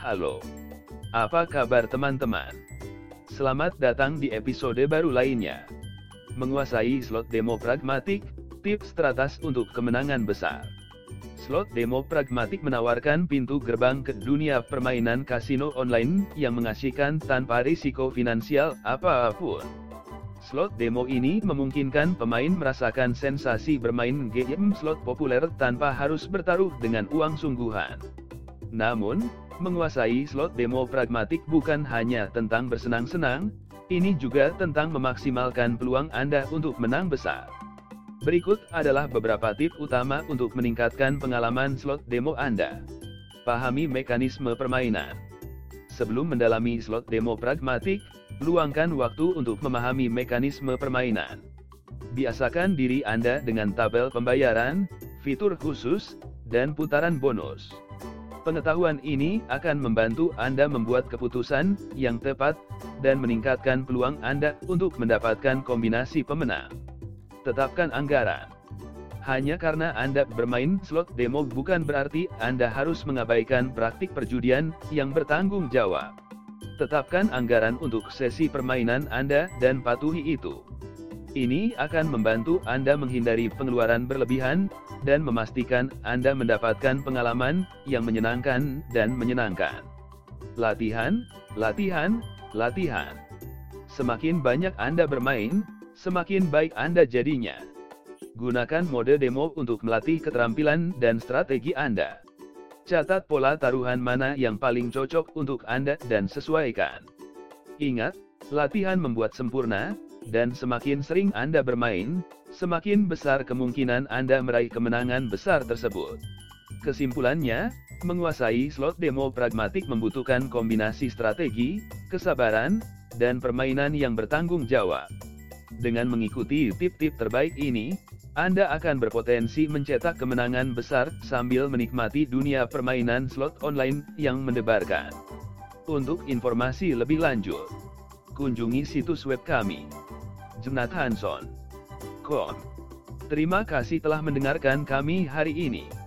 Halo. Apa kabar teman-teman? Selamat datang di episode baru lainnya. Menguasai slot demo pragmatik, tips teratas untuk kemenangan besar. Slot demo pragmatik menawarkan pintu gerbang ke dunia permainan kasino online yang mengasihkan tanpa risiko finansial apa pun. Slot demo ini memungkinkan pemain merasakan sensasi bermain game slot populer tanpa harus bertaruh dengan uang sungguhan. Namun, menguasai slot demo pragmatik bukan hanya tentang bersenang-senang, ini juga tentang memaksimalkan peluang Anda untuk menang besar. Berikut adalah beberapa tips utama untuk meningkatkan pengalaman slot demo Anda. Pahami mekanisme permainan. Sebelum mendalami slot demo pragmatik, luangkan waktu untuk memahami mekanisme permainan. Biasakan diri Anda dengan tabel pembayaran, fitur khusus, dan putaran bonus. Pengetahuan ini akan membantu Anda membuat keputusan yang tepat dan meningkatkan peluang Anda untuk mendapatkan kombinasi pemenang. Tetapkan anggaran. Hanya karena Anda bermain slot demo bukan berarti Anda harus mengabaikan praktik perjudian yang bertanggung jawab. Tetapkan anggaran untuk sesi permainan Anda dan patuhi itu. Ini akan membantu Anda menghindari pengeluaran berlebihan, dan memastikan Anda mendapatkan pengalaman yang menyenangkan dan menyenangkan. Latihan, latihan, latihan. Semakin banyak Anda bermain, semakin baik Anda jadinya. Gunakan mode demo untuk melatih keterampilan dan strategi Anda. Catat pola taruhan mana yang paling cocok untuk Anda dan sesuaikan. Ingat, latihan membuat sempurna, dan semakin sering Anda bermain, semakin besar kemungkinan Anda meraih kemenangan besar tersebut. Kesimpulannya, menguasai slot demo pragmatik membutuhkan kombinasi strategi, kesabaran, dan permainan yang bertanggung jawab. Dengan mengikuti tip-tip terbaik ini, Anda akan berpotensi mencetak kemenangan besar sambil menikmati dunia permainan slot online yang mendebarkan. Untuk informasi lebih lanjut, kunjungi situs web kami jonathanson.com. Terima kasih telah mendengarkan kami hari ini.